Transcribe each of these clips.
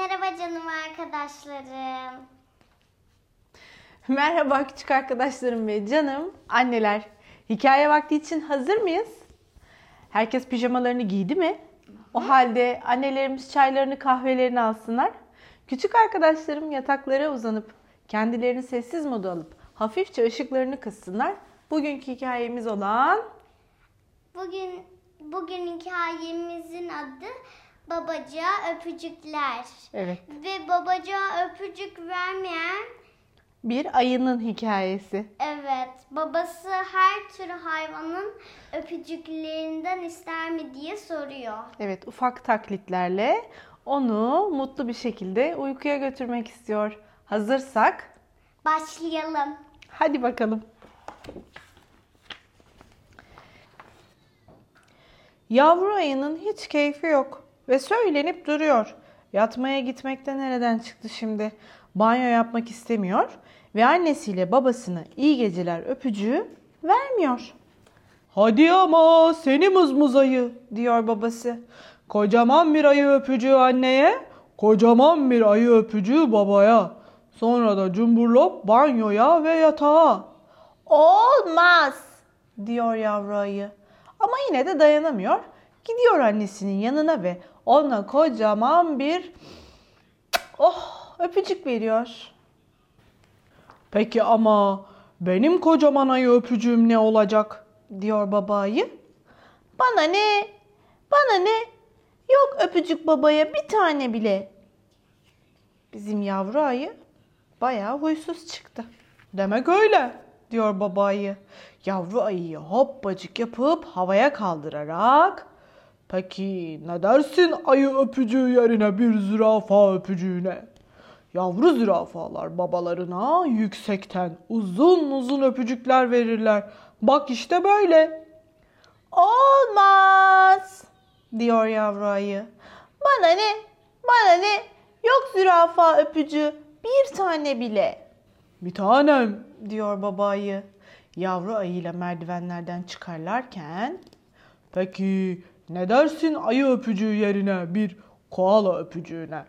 Merhaba canım arkadaşlarım. Merhaba küçük arkadaşlarım ve canım anneler. Hikaye vakti için hazır mıyız? Herkes pijamalarını giydi mi? O halde annelerimiz çaylarını kahvelerini alsınlar. Küçük arkadaşlarım yataklara uzanıp kendilerini sessiz moda alıp hafifçe ışıklarını kıssınlar. Bugünkü hikayemiz olan Bugün bugün hikayemizin adı Babacağa Öpücükler. evet Ve babacağa öpücük vermeyen bir ayının hikayesi. evet babası her tür hayvanın öpücüklerinden ister mi diye soruyor. Evet ufak taklitlerle onu mutlu bir şekilde uykuya götürmek istiyor. Hazırsak Başlayalım. Hadi bakalım. Yavru ayının hiç keyfi yok ve söylenip duruyor. Yatmaya gitmekte nereden çıktı şimdi? Banyo yapmak istemiyor ve annesiyle babasına iyi geceler öpücüğü vermiyor. Hadi ama seni mızmız ayı diyor babası. Kocaman bir ayı öpücüğü anneye, kocaman bir ayı öpücüğü babaya. Sonra da cumburlop banyoya ve yatağa. Olmaz diyor yavru ayı. Ama yine de dayanamıyor. Gidiyor annesinin yanına ve ona kocaman bir oh öpücük veriyor. Peki ama benim kocaman ayı öpücüğüm ne olacak? diyor baba ayı. Bana ne? Bana ne? Yok öpücük babaya bir tane bile. Bizim yavru ayı bayağı huysuz çıktı. Demek öyle diyor baba ayı. Yavru ayıyı hoppacık yapıp havaya kaldırarak Peki ne dersin ayı öpücüğü yerine bir zürafa öpücüğüne? Yavru zürafalar babalarına yüksekten uzun uzun öpücükler verirler. Bak işte böyle. Olmaz diyor yavru ayı. Bana ne? Bana ne? Yok zürafa öpücüğü bir tane bile. Bir tanem diyor baba ayı. Yavru ayıyla merdivenlerden çıkarlarken Peki ne dersin ayı öpücüğü yerine bir koala öpücüğüne?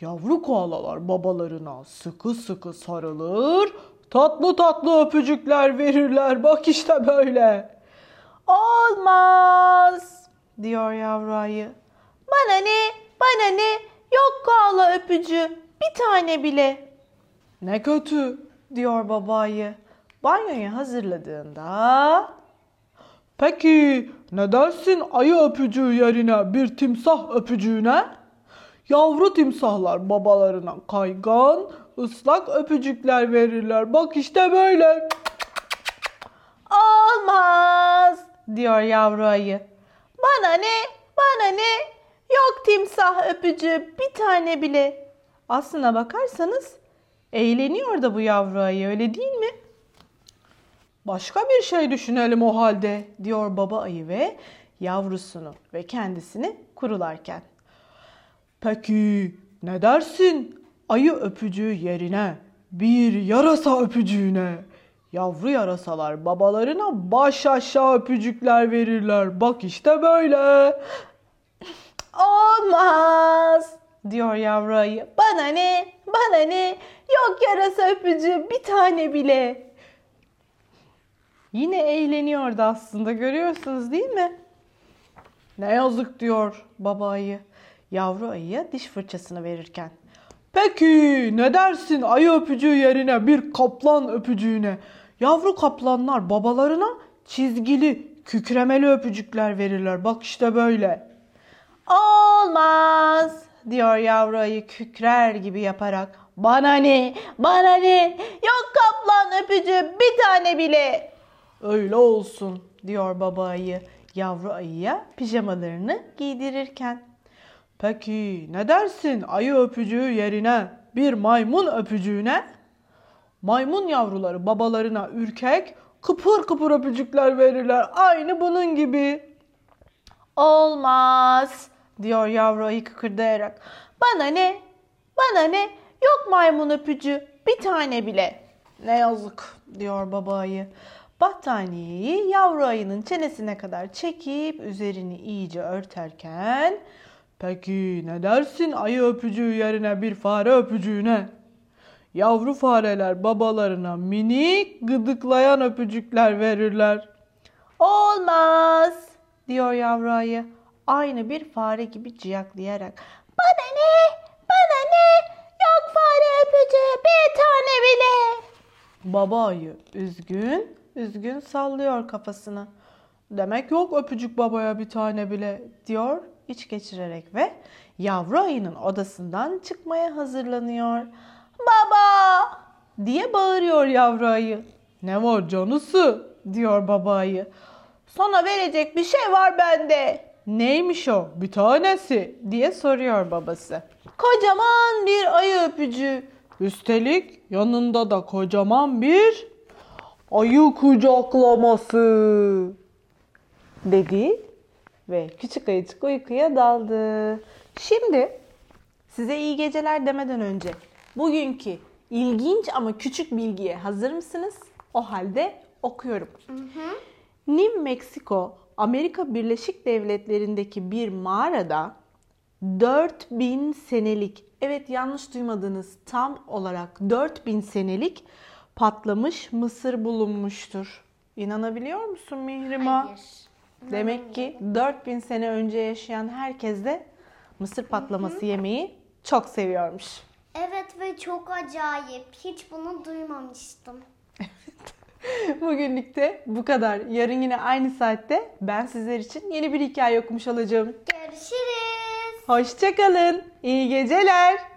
Yavru koalalar babalarına sıkı sıkı sarılır, tatlı tatlı öpücükler verirler. Bak işte böyle. Olmaz diyor yavru ayı. Bana ne? Bana ne? Yok koala öpücüğü. Bir tane bile. Ne kötü diyor baba ayı. Banyoyu hazırladığında Peki ne dersin ayı öpücüğü yerine bir timsah öpücüğüne? Yavru timsahlar babalarına kaygan, ıslak öpücükler verirler. Bak işte böyle. Olmaz diyor yavru ayı. Bana ne? Bana ne? Yok timsah öpücüğü bir tane bile. Aslına bakarsanız eğleniyor da bu yavru ayı öyle değil mi? Başka bir şey düşünelim o halde diyor baba ayı ve yavrusunu ve kendisini kurularken. Peki ne dersin ayı öpücüğü yerine bir yarasa öpücüğüne? Yavru yarasalar babalarına baş aşağı öpücükler verirler. Bak işte böyle. Olmaz diyor yavru ayı. Bana ne? Bana ne? Yok yarasa öpücüğü bir tane bile. Yine eğleniyordu aslında görüyorsunuz değil mi? Ne yazık diyor baba ayı yavru ayıya diş fırçasını verirken. Peki ne dersin ayı öpücüğü yerine bir kaplan öpücüğüne? Yavru kaplanlar babalarına çizgili, kükremeli öpücükler verirler. Bak işte böyle. Olmaz diyor yavru ayı kükrer gibi yaparak. Bana ne? Bana ne? Yok kaplan öpücüğü bir tane bile. Öyle olsun diyor baba ayı yavru ayıya pijamalarını giydirirken. Peki ne dersin ayı öpücüğü yerine bir maymun öpücüğüne? Maymun yavruları babalarına ürkek, kıpır kıpır öpücükler verirler. Aynı bunun gibi. Olmaz diyor yavru ayı kıkırdayarak. Bana ne? Bana ne? Yok maymun öpücüğü bir tane bile. Ne yazık diyor baba ayı. Battaniyeyi yavru ayının çenesine kadar çekip üzerini iyice örterken Peki ne dersin ayı öpücüğü yerine bir fare öpücüğüne? Yavru fareler babalarına minik gıdıklayan öpücükler verirler. Olmaz diyor yavru ayı. Aynı bir fare gibi ciyaklayarak. Bana ne? Bana ne? Yok fare öpücüğü bir tane bile. Baba ayı üzgün, üzgün sallıyor kafasını. Demek yok öpücük babaya bir tane bile diyor iç geçirerek ve yavru ayının odasından çıkmaya hazırlanıyor. Baba diye bağırıyor yavru ayı. Ne var canısı diyor baba ayı. Sana verecek bir şey var bende. Neymiş o? Bir tanesi diye soruyor babası. Kocaman bir ayı öpücüğü. Üstelik yanında da kocaman bir ayı kucaklaması dedi ve küçük ayıcık uykuya daldı. Şimdi size iyi geceler demeden önce bugünkü ilginç ama küçük bilgiye hazır mısınız? O halde okuyorum. New Mexico, Amerika Birleşik Devletleri'ndeki bir mağarada 4000 senelik, evet yanlış duymadınız tam olarak 4000 senelik patlamış mısır bulunmuştur. İnanabiliyor musun Mihrimah? Hayır. Demek ki 4000 sene önce yaşayan herkes de mısır patlaması yemeyi çok seviyormuş. Evet ve çok acayip. Hiç bunu duymamıştım. Bugünlük de bu kadar. Yarın yine aynı saatte ben sizler için yeni bir hikaye okumuş olacağım. Görüşürüz. Hoşçakalın. İyi geceler.